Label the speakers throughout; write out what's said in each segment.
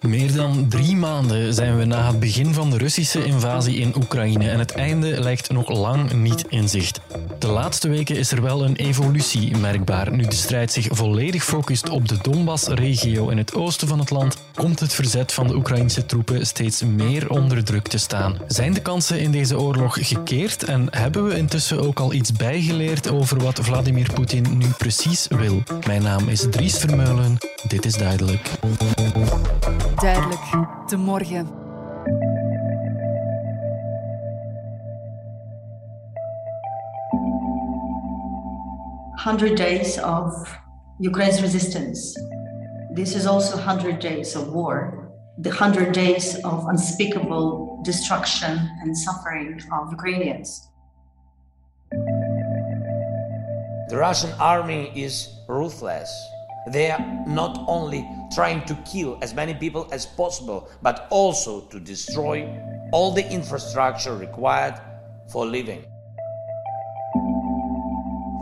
Speaker 1: Meer dan drie maanden zijn we na het begin van de Russische invasie in Oekraïne en het einde lijkt nog lang niet in zicht. De laatste weken is er wel een evolutie merkbaar. Nu de strijd zich volledig focust op de Donbass-regio in het oosten van het land, komt het verzet van de Oekraïnse troepen steeds meer onder druk te staan. Zijn de kansen in deze oorlog gekeerd en hebben we intussen ook al iets bijgeleerd over wat Vladimir Poetin nu precies wil? Mijn naam is Dries Vermeulen. Dit is duidelijk.
Speaker 2: Duidelijk, de morgen.
Speaker 3: Hundred days of Ukraine's resistance. This is also hundred days of war. The hundred days of unspeakable destruction and suffering of Ukrainians.
Speaker 4: The Russian army is ruthless. They are not only trying to kill as many people as possible, but also to destroy all the infrastructure required for living.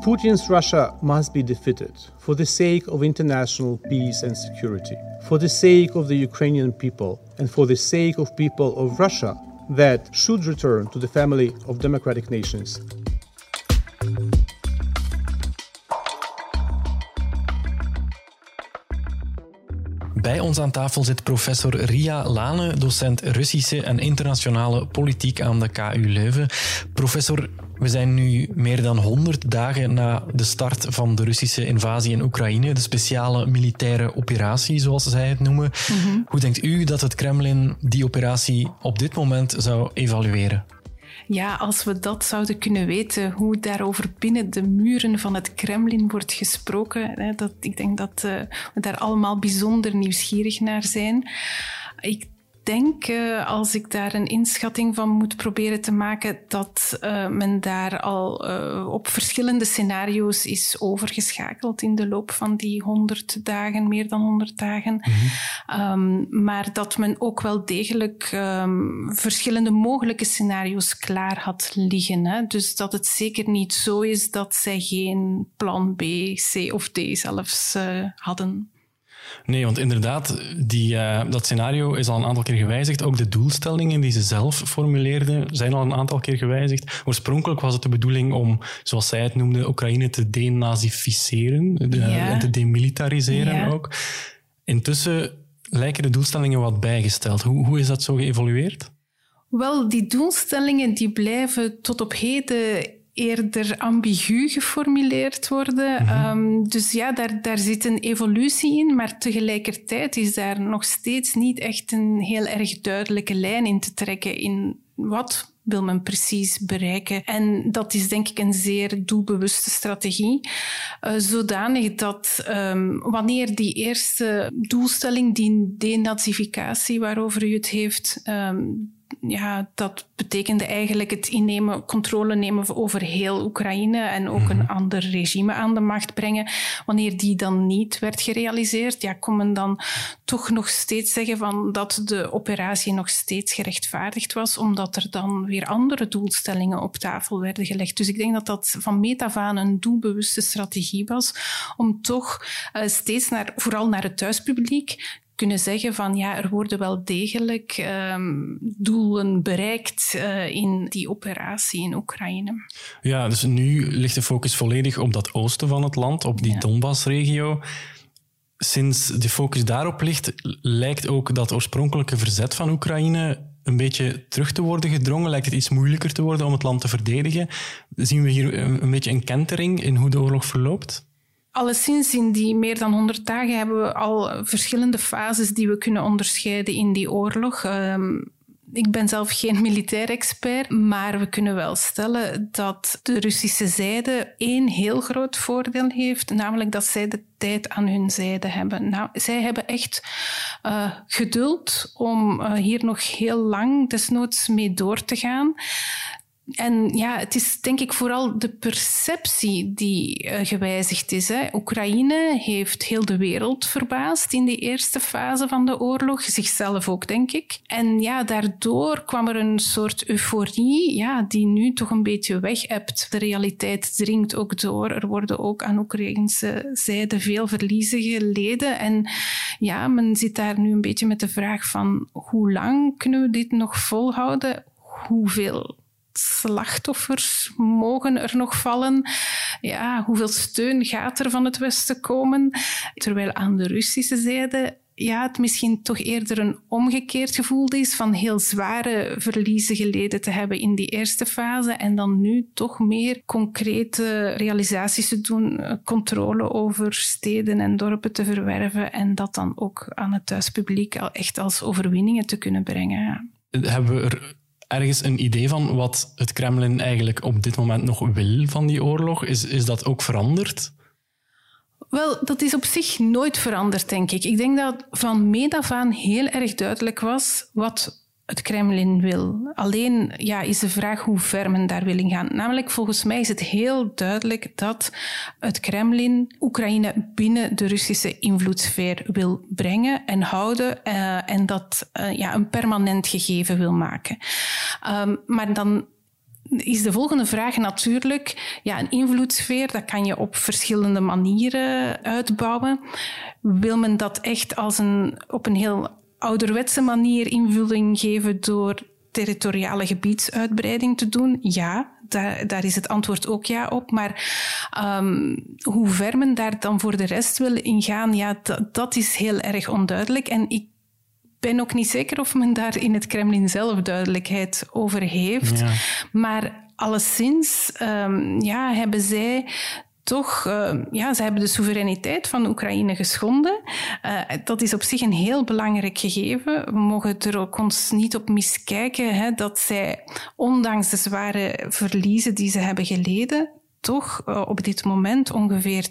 Speaker 5: Putin's Russia must be defeated for the sake of international peace and security, for the sake of the Ukrainian people, and for the sake of people of Russia that should return to the family of democratic nations.
Speaker 1: Bij ons aan tafel zit professor Ria Lane, docent Russische en internationale politiek aan de KU Leuven. Professor, we zijn nu meer dan 100 dagen na de start van de Russische invasie in Oekraïne, de speciale militaire operatie, zoals zij het noemen. Hoe denkt u dat het Kremlin die operatie op dit moment zou evalueren?
Speaker 6: Ja, als we dat zouden kunnen weten, hoe daarover binnen de muren van het Kremlin wordt gesproken, hè, dat, ik denk dat eh, we daar allemaal bijzonder nieuwsgierig naar zijn. Ik denk, eh, als ik daar een inschatting van moet proberen te maken, dat uh, men daar al uh, op verschillende scenario's is overgeschakeld in de loop van die honderd dagen, meer dan honderd dagen. -hmm. um, maar dat men ook wel degelijk um, verschillende mogelijke scenario's klaar had liggen. Hè? Dus dat het zeker niet zo is dat zij geen plan B, C of D zelfs hadden.
Speaker 1: Nee, want inderdaad, die, uh, dat scenario is al een aantal keer gewijzigd. Ook de doelstellingen die ze zelf formuleerden zijn al een aantal keer gewijzigd. Oorspronkelijk was het de bedoeling om, zoals zij het noemde, Oekraïne te denazificeren de, ja. en te demilitariseren ja. ook. Intussen lijken de doelstellingen wat bijgesteld. Hoe, hoe is dat zo geëvolueerd?
Speaker 6: Wel, die doelstellingen die blijven tot op heden eerder ambigu geformuleerd worden. Mm -hmm. um, dus ja, daar, daar zit een evolutie in, maar tegelijkertijd is daar nog steeds niet echt een heel erg duidelijke lijn in te trekken in wat wil men precies bereiken. En dat is denk ik een zeer doelbewuste strategie, uh, zodanig dat um, wanneer die eerste doelstelling, die denazificatie waarover u het heeft, um, ja, dat betekende eigenlijk het innemen, controle nemen over heel Oekraïne en ook een ander regime aan de macht brengen. Wanneer die dan niet werd gerealiseerd, ja, kon men dan toch nog steeds zeggen van dat de operatie nog steeds gerechtvaardigd was, omdat er dan weer andere doelstellingen op tafel werden gelegd. Dus ik denk dat dat van meet af aan een doelbewuste strategie was om toch uh, steeds naar, vooral naar het thuispubliek, kunnen zeggen van ja, er worden wel degelijk um, doelen bereikt uh, in die operatie in Oekraïne.
Speaker 1: Ja, dus nu ligt de focus volledig op dat oosten van het land, op die ja. Donbass-regio. Sinds de focus daarop ligt, lijkt ook dat oorspronkelijke verzet van Oekraïne een beetje terug te worden gedrongen? Lijkt het iets moeilijker te worden om het land te verdedigen? Zien we hier een, een beetje een kentering in hoe de oorlog verloopt?
Speaker 6: Alleszins in die meer dan 100 dagen hebben we al verschillende fases die we kunnen onderscheiden in die oorlog. Um, ik ben zelf geen militair expert, maar we kunnen wel stellen dat de Russische zijde één heel groot voordeel heeft, namelijk dat zij de tijd aan hun zijde hebben. Nou, zij hebben echt uh, geduld om uh, hier nog heel lang desnoods mee door te gaan. En ja, het is denk ik vooral de perceptie die uh, gewijzigd is. Hè. Oekraïne heeft heel de wereld verbaasd in die eerste fase van de oorlog, zichzelf ook, denk ik. En ja, daardoor kwam er een soort euforie, ja, die nu toch een beetje weg hebt. De realiteit dringt ook door. Er worden ook aan Oekraïnse zijde veel verliezen geleden. En ja, men zit daar nu een beetje met de vraag van hoe lang kunnen we dit nog volhouden? Hoeveel slachtoffers mogen er nog vallen? Ja, hoeveel steun gaat er van het Westen komen? Terwijl aan de Russische zijde ja, het misschien toch eerder een omgekeerd gevoel is van heel zware verliezen geleden te hebben in die eerste fase en dan nu toch meer concrete realisaties te doen, eh, controle over steden en dorpen te verwerven en dat dan ook aan het thuispubliek al echt als overwinningen te kunnen brengen.
Speaker 1: Hebben we er ergens een idee van wat het Kremlin eigenlijk op dit moment nog wil van die oorlog? Is, is dat ook veranderd?
Speaker 6: Wel, dat is op zich nooit veranderd, denk ik. Ik denk dat van meet af aan heel erg duidelijk was wat het Kremlin wil. Alleen ja, is de vraag hoe ver men daar wil gaan. Namelijk, volgens mij is het heel duidelijk dat het Kremlin Oekraïne binnen de Russische invloedssfeer wil brengen en houden uh, en dat uh, ja, een permanent gegeven wil maken. Um, maar dan is de volgende vraag natuurlijk, ja, een invloedssfeer, dat kan je op verschillende manieren uitbouwen. Wil men dat echt als een, op een heel ouderwetse manier invulling geven door territoriale gebiedsuitbreiding te doen? Ja, daar, daar is het antwoord ook ja op. Maar um, hoe ver men daar dan voor de rest wil ingaan, ja, dat is heel erg onduidelijk. En ik ben ook niet zeker of men daar in het Kremlin zelf duidelijkheid over heeft. Ja. Maar alleszins um, ja, hebben zij toch, uh, ja, ze hebben de soevereiniteit van Oekraïne geschonden. Uh, dat is op zich een heel belangrijk gegeven. We mogen er ook ons niet op miskijken hè, dat zij, ondanks de zware verliezen die ze hebben geleden, toch uh, op dit moment ongeveer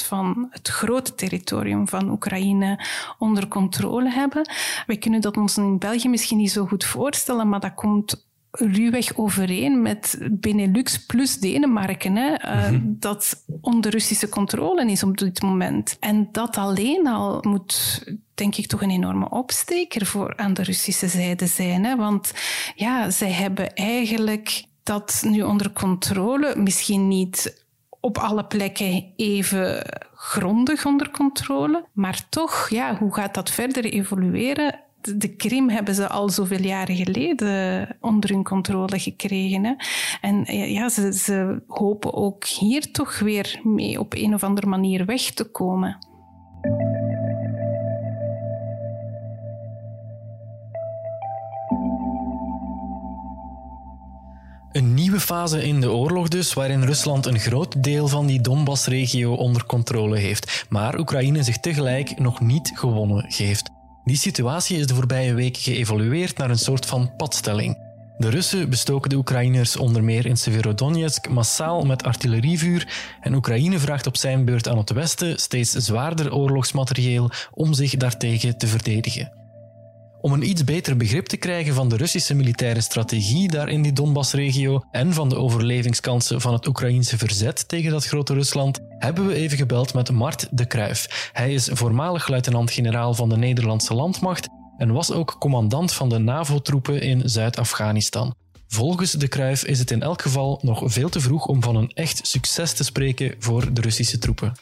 Speaker 6: 20% van het grote territorium van Oekraïne onder controle hebben. We kunnen dat ons in België misschien niet zo goed voorstellen, maar dat komt ruwweg overeen met Benelux plus Denemarken, hè, uh, mm -hmm. dat onder Russische controle is op dit moment. En dat alleen al moet, denk ik, toch een enorme opsteker voor aan de Russische zijde zijn. Hè, want ja, zij hebben eigenlijk dat nu onder controle, misschien niet op alle plekken even grondig onder controle, maar toch, ja, hoe gaat dat verder evolueren? De Krim hebben ze al zoveel jaren geleden onder hun controle gekregen. En ja, ze, ze hopen ook hier toch weer mee op een of andere manier weg te komen.
Speaker 1: Een nieuwe fase in de oorlog dus, waarin Rusland een groot deel van die Donbass-regio onder controle heeft, maar Oekraïne zich tegelijk nog niet gewonnen geeft. Die situatie is de voorbije week geëvolueerd naar een soort van padstelling. De Russen bestoken de Oekraïners onder meer in Severodonetsk massaal met artillerievuur en Oekraïne vraagt op zijn beurt aan het Westen steeds zwaarder oorlogsmaterieel om zich daartegen te verdedigen. Om een iets beter begrip te krijgen van de Russische militaire strategie daar in die Donbassregio en van de overlevingskansen van het Oekraïense verzet tegen dat grote Rusland, hebben we even gebeld met Mart de Kruif. Hij is voormalig luitenant-generaal van de Nederlandse landmacht en was ook commandant van de NAVO-troepen in Zuid-Afghanistan. Volgens de Kruif is het in elk geval nog veel te vroeg om van een echt succes te spreken voor de Russische troepen.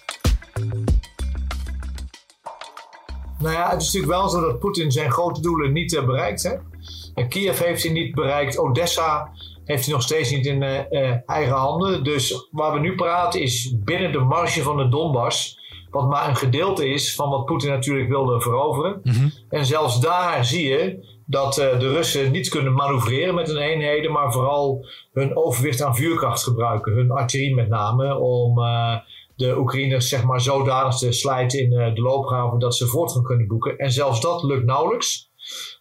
Speaker 7: Nou ja, het is natuurlijk wel zo dat Poetin zijn grote doelen niet uh, bereikt heeft. Kiev heeft hij niet bereikt. Odessa heeft hij nog steeds niet in uh, eigen handen. Dus waar we nu praten is binnen de marge van de Donbass. Wat maar een gedeelte is van wat Poetin natuurlijk wilde veroveren. Mhm. En zelfs daar zie je dat de Russen niet kunnen manoeuvreren met hun eenheden. Maar vooral hun overwicht aan vuurkracht gebruiken. Hun artillerie met name. Om de Oekraïners zeg maar zodanig te slijten in uh, de loopgraven dat ze voortgang kunnen boeken. En zelfs dat lukt nauwelijks.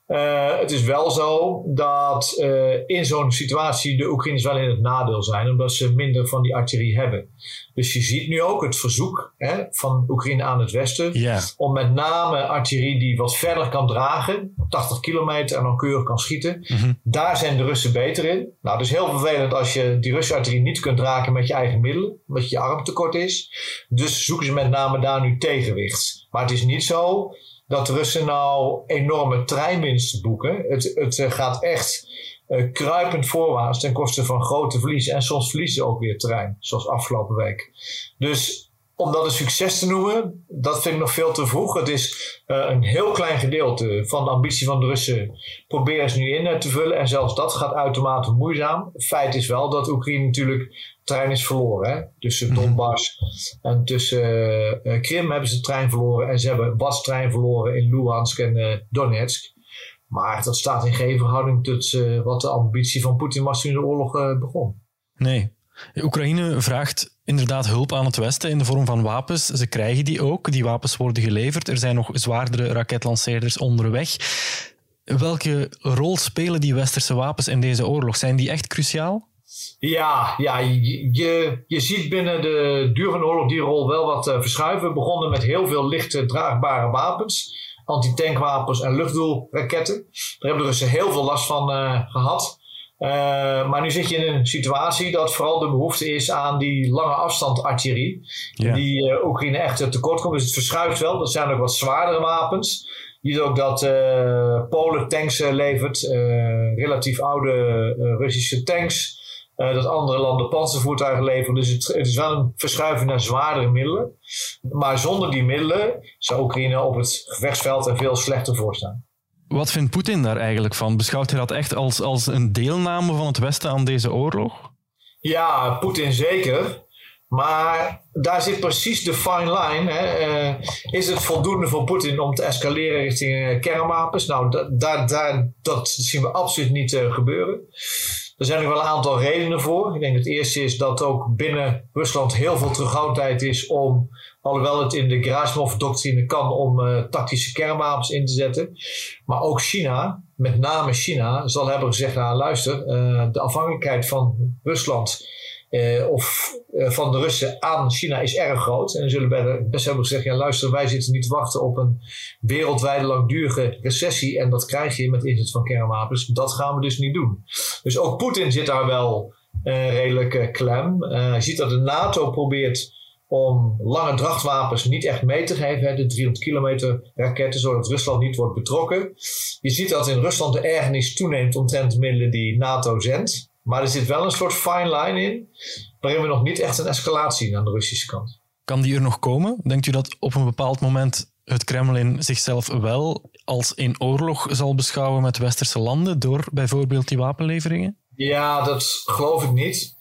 Speaker 7: Uh, het is wel zo dat uh, in zo'n situatie de Oekraïners wel in het nadeel zijn, omdat ze minder van die artillerie hebben. Dus je ziet nu ook het verzoek hè, van Oekraïne aan het westen
Speaker 1: yeah.
Speaker 7: om met name artillerie die wat verder kan dragen, 80 kilometer en dan keurig kan schieten.
Speaker 1: Mm -hmm.
Speaker 7: Daar zijn de Russen beter in. Nou, het is heel vervelend als je die Russische artillerie niet kunt raken met je eigen middelen, omdat je arm tekort is. Dus zoeken ze met name daar nu tegenwicht. Maar het is niet zo dat Russen nou enorme treinwinsten boeken. Het, het gaat echt uh, kruipend voorwaarts ten koste van grote verliezen. En soms verliezen ze ook weer terrein, zoals afgelopen week. Dus om dat een succes te noemen, dat vind ik nog veel te vroeg. Het is uh, een heel klein gedeelte van de ambitie van de Russen proberen ze nu in te vullen. En zelfs dat gaat uitermate moeizaam. Feit is wel dat Oekraïne natuurlijk trein is verloren. Hè? Tussen Donbass en tussen uh, Krim hebben ze de trein verloren. En ze hebben wat trein verloren in Luhansk en uh, Donetsk. Maar dat staat in geen verhouding tot wat de ambitie van Poetin was toen de oorlog begon.
Speaker 1: Nee. Oekraïne vraagt inderdaad hulp aan het Westen in de vorm van wapens. Ze krijgen die ook. Die wapens worden geleverd. Er zijn nog zwaardere raketlanceerders onderweg. Welke rol spelen die westerse wapens in deze oorlog? Zijn die echt cruciaal?
Speaker 7: Ja, ja je, je ziet binnen de duur van de oorlog die rol wel wat uh, verschuiven. We begonnen met heel veel lichte draagbare wapens. Antitankwapens en luchtdoelraketten. Daar hebben de Russen heel veel last van uh, gehad. Uh, maar nu zit je in een situatie dat vooral de behoefte is aan die lange afstand artillerie.
Speaker 1: Ja.
Speaker 7: Die uh, Oekraïne echt tekort komt. Dus het verschuift wel. Dat zijn ook wat zwaardere wapens. Je ziet ook dat uh, Polen tanks levert. relatief oude Russische tanks. dat andere landen panzervoertuigen leveren. Dus het, het, is wel een verschuiving naar zwaardere middelen. Maar zonder die middelen zou Oekraïne op het gevechtsveld er veel slechter voor staan.
Speaker 1: Wat vindt Poetin daar eigenlijk van? Beschouwt hij dat echt als, als een deelname van het Westen aan deze oorlog?
Speaker 7: Ja, Poetin zeker. Maar daar zit precies de fine line. Hè. Uh, is het voldoende voor Poetin om te escaleren richting uh, kernwapens? Nou, da, da, da, dat zien we absoluut niet uh, gebeuren. Er zijn nog wel een aantal redenen voor. Ik denk het eerste is dat ook binnen Rusland heel veel terughoudendheid is om, alhoewel het in de Gerasimov-doctrine kan, om uh, tactische kernwapens in te zetten. Maar ook China, met name China, zal hebben gezegd, nou luister, uh, de afhankelijkheid van Rusland uh, of uh, van de Russen aan China is erg groot. En ze zullen best hebben gezegd: ja, luister, wij zitten niet te wachten op een wereldwijde langdurige recessie. En dat krijg je met inzet van kernwapens. Dat gaan we dus niet doen. Dus ook Poetin zit daar wel uh, redelijk klem. je ziet dat de NATO probeert om lange drachtwapens niet echt mee te geven. Hè, de 300 kilometer raketten, zodat Rusland niet wordt betrokken. Je ziet dat in Rusland de ergernis toeneemt omtrent de middelen die NATO zendt. Maar er zit wel een soort fine line in, waarin we nog niet echt een escalatie zien aan de Russische kant.
Speaker 1: Kan die er nog komen? Denkt u dat op een bepaald moment het Kremlin zichzelf wel als in oorlog zal beschouwen met westerse landen door bijvoorbeeld die wapenleveringen?
Speaker 7: Ja, dat geloof ik niet.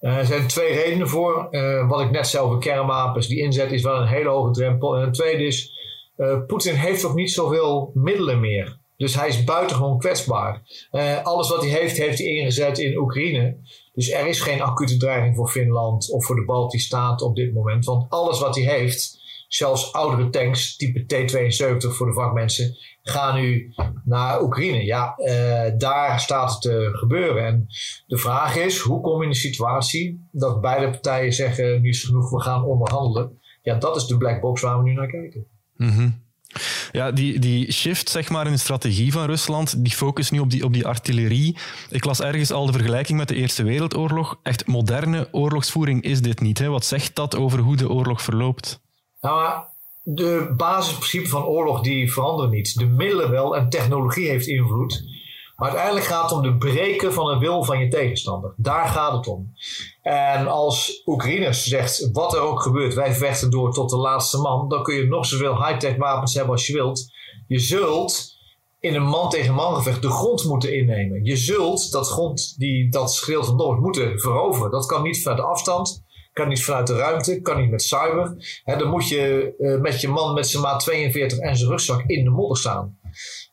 Speaker 7: Uh, er zijn twee redenen voor. Uh, wat ik net zei over kernwapens, die inzet is wel een hele hoge drempel. En het tweede is, uh, Poetin heeft ook niet zoveel middelen meer. Dus hij is buitengewoon kwetsbaar. Uh, alles wat hij heeft, heeft hij ingezet in Oekraïne. Dus er is geen acute dreiging voor Finland of voor de Baltische Staten op dit moment. Want alles wat hij heeft, zelfs oudere tanks, type T-72 voor de vakmensen, gaan nu naar Oekraïne. Ja, uh, daar staat het te gebeuren. En de vraag is, hoe kom je in de situatie dat beide partijen zeggen, nu is het genoeg, we gaan onderhandelen. Ja, dat is de black box waar we nu naar kijken.
Speaker 1: -hmm. Ja, die, die shift zeg maar, in de strategie van Rusland, die focus nu op die, op die artillerie. Ik las ergens al de vergelijking met de Eerste Wereldoorlog. Echt moderne oorlogsvoering is dit niet. Hè? Wat zegt dat over hoe de oorlog verloopt?
Speaker 7: Nou, de basisprincipes van oorlog die veranderen niet. De middelen wel en technologie heeft invloed. Maar uiteindelijk gaat het om de breken van de wil van je tegenstander. Daar gaat het om. En als Oekraïne zegt, wat er ook gebeurt, wij vechten door tot de laatste man, dan kun je nog zoveel high-tech wapens hebben als je wilt. Je zult in een man tegen man gevecht de grond moeten innemen. Je zult dat grond, die, dat schreeuwt van Noord, moeten veroveren. Dat kan niet vanuit de afstand, kan niet vanuit de ruimte, kan niet met cyber. He, dan moet je uh, met je man met zijn maat 42 en zijn rugzak in de modder staan.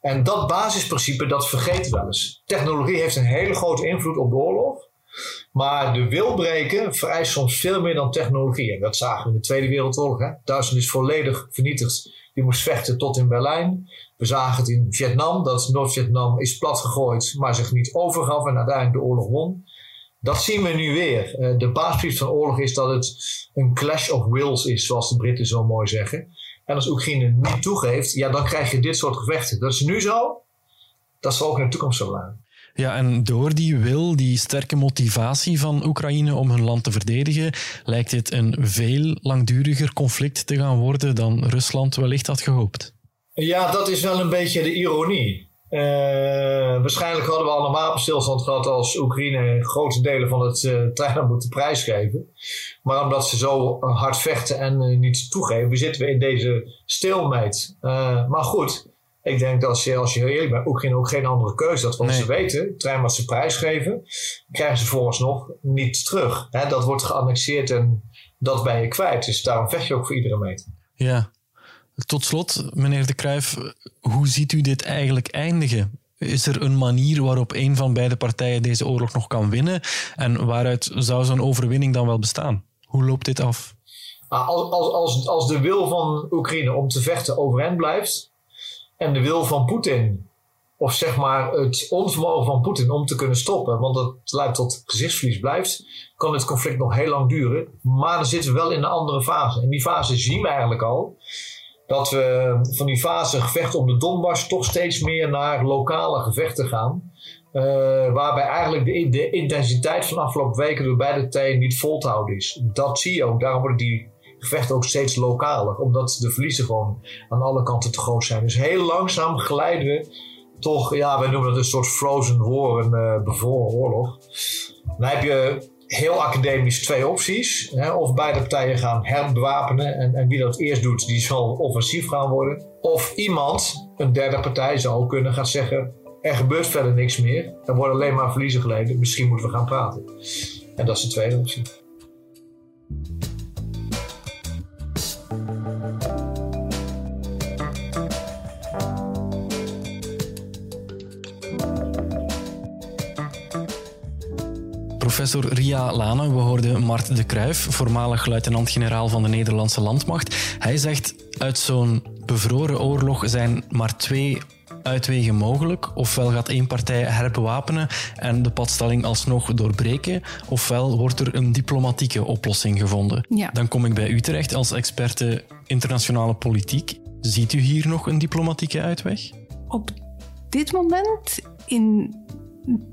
Speaker 7: En dat basisprincipe, dat vergeten we wel eens. Technologie heeft een hele grote invloed op de oorlog. Maar de wil breken vereist soms veel meer dan technologie. En dat zagen we in de Tweede Wereldoorlog. Hè? Duitsland is volledig vernietigd Die moest vechten tot in Berlijn. We zagen het in Vietnam, dat Noord-Vietnam is platgegooid, maar zich niet overgaf en uiteindelijk de oorlog won. Dat zien we nu weer. Uh, de basis van oorlog is dat het een clash of wills is, zoals de Britten zo mooi zeggen. En als Oekraïne niet toegeeft, ja, dan krijg je dit soort gevechten. Dat is nu zo. Dat zal ook in de toekomst zo blijven.
Speaker 1: Ja, en door die wil, die sterke motivatie van Oekraïne om hun land te verdedigen, lijkt dit een veel langduriger conflict te gaan worden dan Rusland wellicht had gehoopt.
Speaker 7: Ja, dat is wel een beetje de ironie. Uh, waarschijnlijk hadden we al een wapenstilstand gehad als Oekraïne grote delen van het uh, terrein moeten prijsgeven. Maar omdat ze zo hard vechten en uh, niet toegeven, zitten we in deze stilmeid. maar goed, ik denk dat ze, als je eerlijk bent, Oekraïne ook geen andere keuze had. Want ze weten, het terrein wat ze prijsgeven, krijgen ze volgens nog niet terug. Hè, dat wordt geannexeerd en dat ben je kwijt. Dus daarom vecht je ook voor iedere meter.
Speaker 1: Ja. Tot slot, meneer De Kruijf, hoe ziet u dit eigenlijk eindigen? Is er een manier waarop een van beide partijen deze oorlog nog kan winnen? En waaruit zou zo'n overwinning dan wel bestaan? Hoe loopt dit af?
Speaker 7: Ah, als, als, als de wil van Oekraïne om te vechten overeind blijft en de wil van Poetin, of zeg maar het onvermogen van Poetin om te kunnen stoppen, want dat leidt tot gezichtsverlies blijft, kan het conflict nog heel lang duren. Maar dan zitten we wel in een andere fase. En die fase zien we eigenlijk al dat we van die fase gevechten om de Donbass toch steeds meer naar lokale gevechten gaan. Uh, waarbij eigenlijk de, intensiteit van afgelopen weken door beide partijen niet vol te houden is. Dat zie je ook. Daarom worden die gevechten ook steeds lokaler. Omdat de verliezen gewoon aan alle kanten te groot zijn. Dus heel langzaam glijden we toch, ja, wij noemen het een soort frozen war, een uh, bevroren oorlog. Dan heb je heel academisch twee opties. Hè? Of beide partijen gaan herbewapenen. En, en wie dat eerst doet, die zal offensief gaan worden. Of iemand, een derde partij zou kunnen gaan zeggen... er gebeurt verder niks meer. Er worden alleen maar verliezen geleden. Misschien moeten we gaan praten. En dat is de tweede optie.
Speaker 1: Professor Ria Lane. We hoorden Mart de Kruijf, voormalig luitenant-generaal van de Nederlandse landmacht. Hij zegt, uit zo'n bevroren oorlog zijn maar twee uitwegen mogelijk. Ofwel gaat één partij herbewapenen en de padstelling alsnog doorbreken, ofwel wordt er een diplomatieke oplossing gevonden.
Speaker 6: Ja.
Speaker 1: Dan kom ik bij u terecht als experte internationale politiek. Ziet u hier nog een diplomatieke uitweg?
Speaker 6: Op dit moment in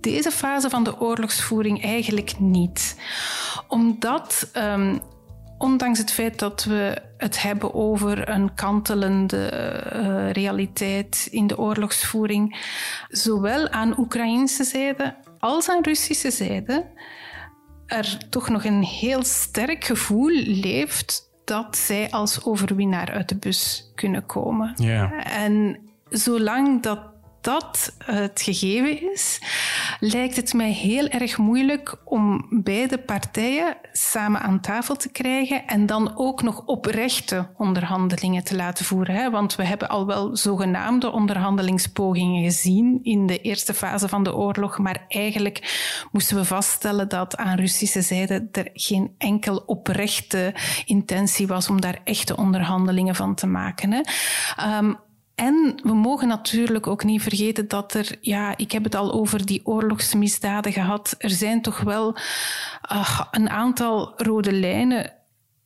Speaker 6: deze fase van de oorlogsvoering eigenlijk niet. Omdat, um, ondanks het feit dat we het hebben over een kantelende uh, realiteit in de oorlogsvoering, zowel aan Oekraïnse zijde als aan Russische zijde, er toch nog een heel sterk gevoel leeft dat zij als overwinnaar uit de bus kunnen komen.
Speaker 1: Yeah.
Speaker 6: En zolang dat dat het gegeven is, lijkt het mij heel erg moeilijk om beide partijen samen aan tafel te krijgen en dan ook nog oprechte onderhandelingen te laten voeren. Want we hebben al wel zogenaamde onderhandelingspogingen gezien in de eerste fase van de oorlog, maar eigenlijk moesten we vaststellen dat aan Russische zijde er geen enkel oprechte intentie was om daar echte onderhandelingen van te maken. Hè. Um, en we mogen natuurlijk ook niet vergeten dat er, ja, ik heb het al over die oorlogsmisdaden gehad. Er zijn toch wel uh, een aantal rode lijnen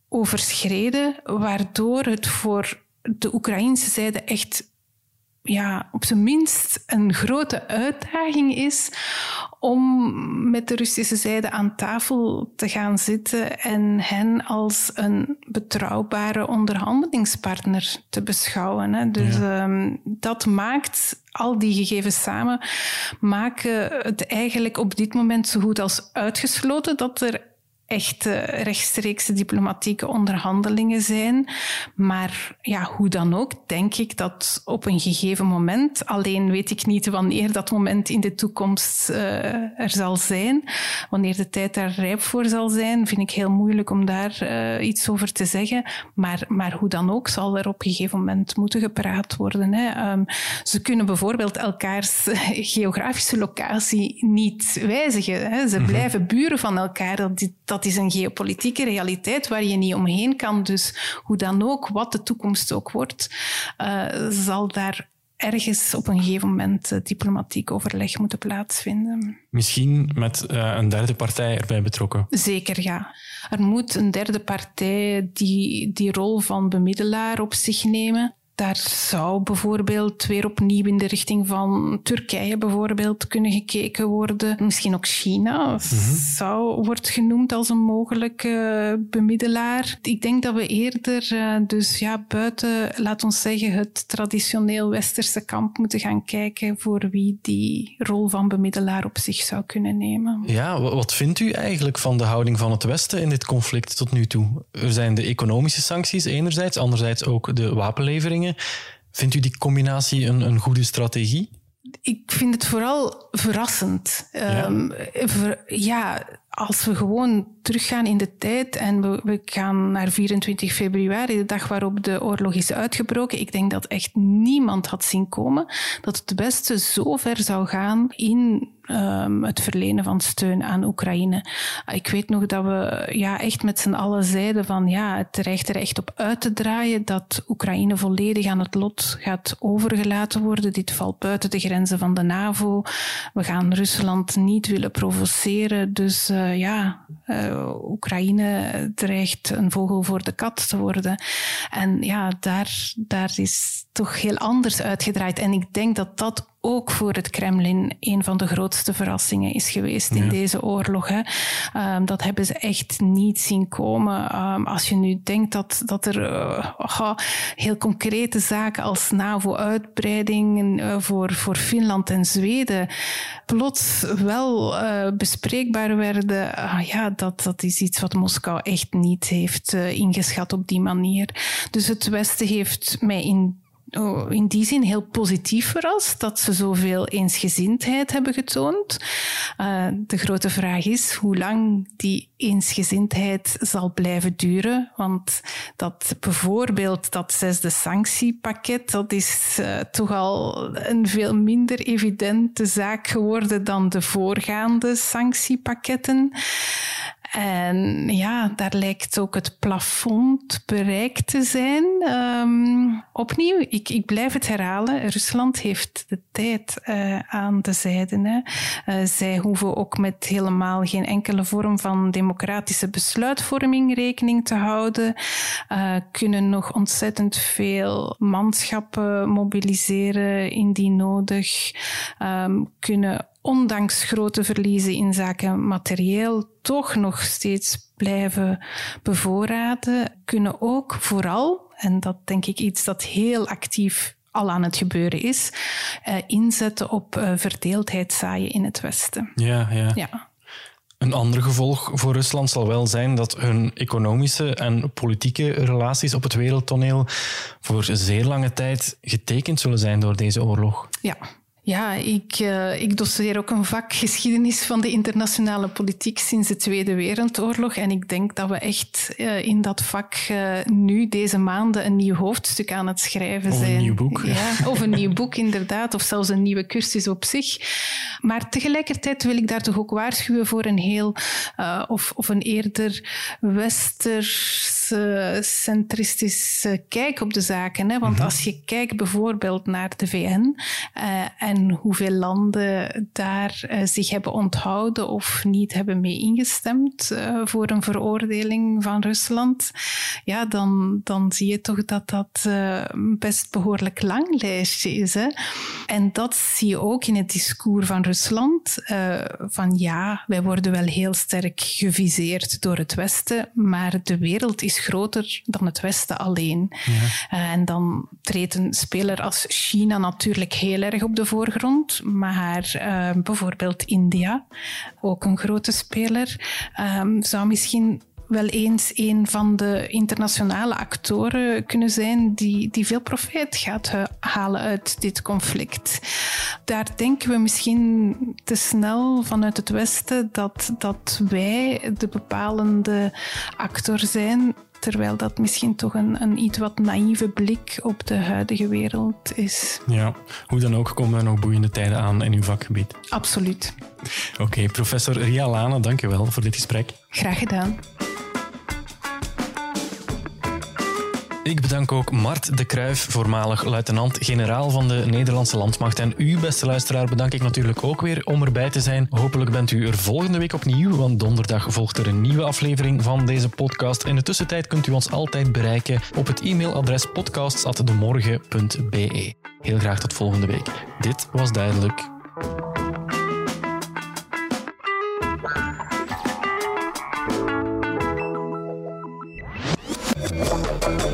Speaker 6: overschreden, waardoor het voor de Oekraïnse zijde echt ja, op zijn minst een grote uitdaging is om met de Russische zijde aan tafel te gaan zitten en hen als een betrouwbare onderhandelingspartner te beschouwen. Hè. Dus ja. um, dat maakt al die gegevens samen maken het eigenlijk op dit moment zo goed als uitgesloten dat er echt rechtstreekse diplomatieke onderhandelingen zijn. Maar ja, hoe dan ook, denk ik dat op een gegeven moment, alleen weet ik niet wanneer dat moment in de toekomst uh, er zal zijn, wanneer de tijd daar rijp voor zal zijn, vind ik heel moeilijk om daar uh, iets over te zeggen. Maar, maar hoe dan ook, zal er op een gegeven moment moeten gepraat worden. Hè. Um, ze kunnen bijvoorbeeld elkaars geografische locatie niet wijzigen. Hè. Ze mm -hmm. blijven buren van elkaar. Dat, dat dat is een geopolitieke realiteit waar je niet omheen kan. Dus hoe dan ook, wat de toekomst ook wordt, uh, zal daar ergens op een gegeven moment uh, diplomatiek overleg moeten plaatsvinden.
Speaker 1: Misschien met uh, een derde partij erbij betrokken?
Speaker 6: Zeker, ja. Er moet een derde partij die die rol van bemiddelaar op zich nemen. Daar zou bijvoorbeeld weer opnieuw in de richting van Turkije bijvoorbeeld kunnen gekeken worden. Misschien ook China mm zou, wordt genoemd als een mogelijke bemiddelaar. Ik denk dat we eerder eh, dus ja, buiten, laat ons zeggen, het traditioneel westerse kamp moeten gaan kijken voor wie die rol van bemiddelaar op zich zou kunnen nemen.
Speaker 1: Ja, wat vindt u eigenlijk van de houding van het Westen in dit conflict tot nu toe? Er zijn de economische sancties enerzijds, anderzijds ook de wapenleveringen. Vindt u die combinatie een, een goede strategie?
Speaker 6: Ik vind het vooral verrassend. Ja. Um, ver, ja, als we gewoon teruggaan in de tijd en we, we, gaan naar 24 februari, de dag waarop de oorlog is uitgebroken, ik denk dat echt niemand had zien komen dat het beste zo ver zou gaan in um, het verlenen van steun aan Oekraïne. Ik weet nog dat we ja, echt met z'n allen zeiden van ja, het dreigt er echt op uit te draaien dat Oekraïne volledig aan het lot gaat overgelaten worden. Dit valt buiten de grenzen van de NAVO. We gaan Rusland niet willen provoceren. Dus uh, ja, uh, Oekraïne dreigt een vogel voor de kat te worden. En ja, daar, daar is toch heel anders uitgedraaid. En ik denk dat dat ook voor het Kremlin een van de grootste verrassingen is geweest in deze oorlog. Hè. Um, dat hebben ze echt niet zien komen. Um, als je nu denkt dat, dat er uh, oh, heel concrete zaken als NAVO-uitbreiding uh, voor, voor Finland en Zweden plots wel uh, bespreekbaar werden, ah, ja, dat, dat is iets wat Moskou echt niet heeft ingeschat op die manier. Dus het Westen heeft mij in Oh, in die zin heel positief verrast dat ze zoveel eensgezindheid hebben getoond. Uh, de grote vraag is hoe lang die eensgezindheid zal blijven duren. Want dat bijvoorbeeld dat zesde sanctiepakket, dat is uh, toch al een veel minder evidente zaak geworden dan de voorgaande sanctiepakketten. En ja, daar lijkt ook het plafond bereikt te zijn. Um, opnieuw, ik, blijf het herhalen. Rusland heeft de tijd uh, aan de zijde. Hè. Uh, zij hoeven ook met helemaal geen enkele vorm van democratische besluitvorming rekening te houden. Uh, kunnen nog ontzettend veel manschappen mobiliseren indien nodig. Um, kunnen ondanks grote verliezen in zaken materieel toch nog steeds blijven bevoorraden, kunnen ook vooral, en dat denk ik iets dat heel actief al aan het gebeuren is, uh, inzetten op uh, verdeeldheid zaaien in het Westen.
Speaker 1: Ja, ja. ja. Een ander gevolg voor Rusland zal wel zijn dat hun economische en politieke relaties op het wereldtoneel voor zeer lange tijd getekend zullen zijn door deze oorlog.
Speaker 6: Ja, ja, ik, uh, ik doseer ook een vak geschiedenis van de internationale politiek sinds de Tweede Wereldoorlog. En ik denk dat we echt uh, in dat vak uh, nu deze maanden een nieuw hoofdstuk aan het schrijven zijn.
Speaker 1: Of een nieuw boek.
Speaker 6: Ja, of een nieuw boek inderdaad, of zelfs een nieuwe cursus op zich. Maar tegelijkertijd wil ik daar toch ook waarschuwen voor een heel, of, of een eerder westers centristische kijk op de zaken. Hè? Want mm -hmm. als je kijkt bijvoorbeeld naar de VN en en hoeveel landen daar uh, zich hebben onthouden of niet hebben mee ingestemd uh, voor een veroordeling van Rusland, ja, dan, dan zie je toch dat dat best behoorlijk lang lijstje is. Hè? En dat zie je ook in het discours van Rusland, van ja, wij worden wel heel sterk geviseerd door het Westen, maar de wereld is groter dan het Westen alleen. Ja. en dan treedt een speler als China natuurlijk heel erg op de voorgrond voorgrond, maar uh, bijvoorbeeld India, ook een grote speler, um, zou misschien wel eens een van de internationale actoren kunnen zijn die, die veel profijt gaat halen uit dit conflict. Daar denken we misschien te snel vanuit het Westen dat, dat wij de bepalende actor zijn terwijl dat misschien toch een, een iets wat naïeve blik op de huidige wereld is.
Speaker 1: Ja, hoe dan ook komen er nog boeiende tijden aan in uw vakgebied.
Speaker 6: Absoluut.
Speaker 1: Oké, professor Ria Lane, dank je wel voor dit gesprek.
Speaker 6: Graag gedaan.
Speaker 1: Ik bedank ook Mart de Kruijf, voormalig luitenant-generaal van de Nederlandse landmacht. En u, beste luisteraar, bedank ik natuurlijk ook weer om erbij te zijn. Hopelijk bent u er volgende week opnieuw, want donderdag volgt er een nieuwe aflevering van deze podcast. In de tussentijd kunt u ons altijd bereiken op het e-mailadres podcasts.demorgen.be. Heel graag tot volgende week. Dit was duidelijk.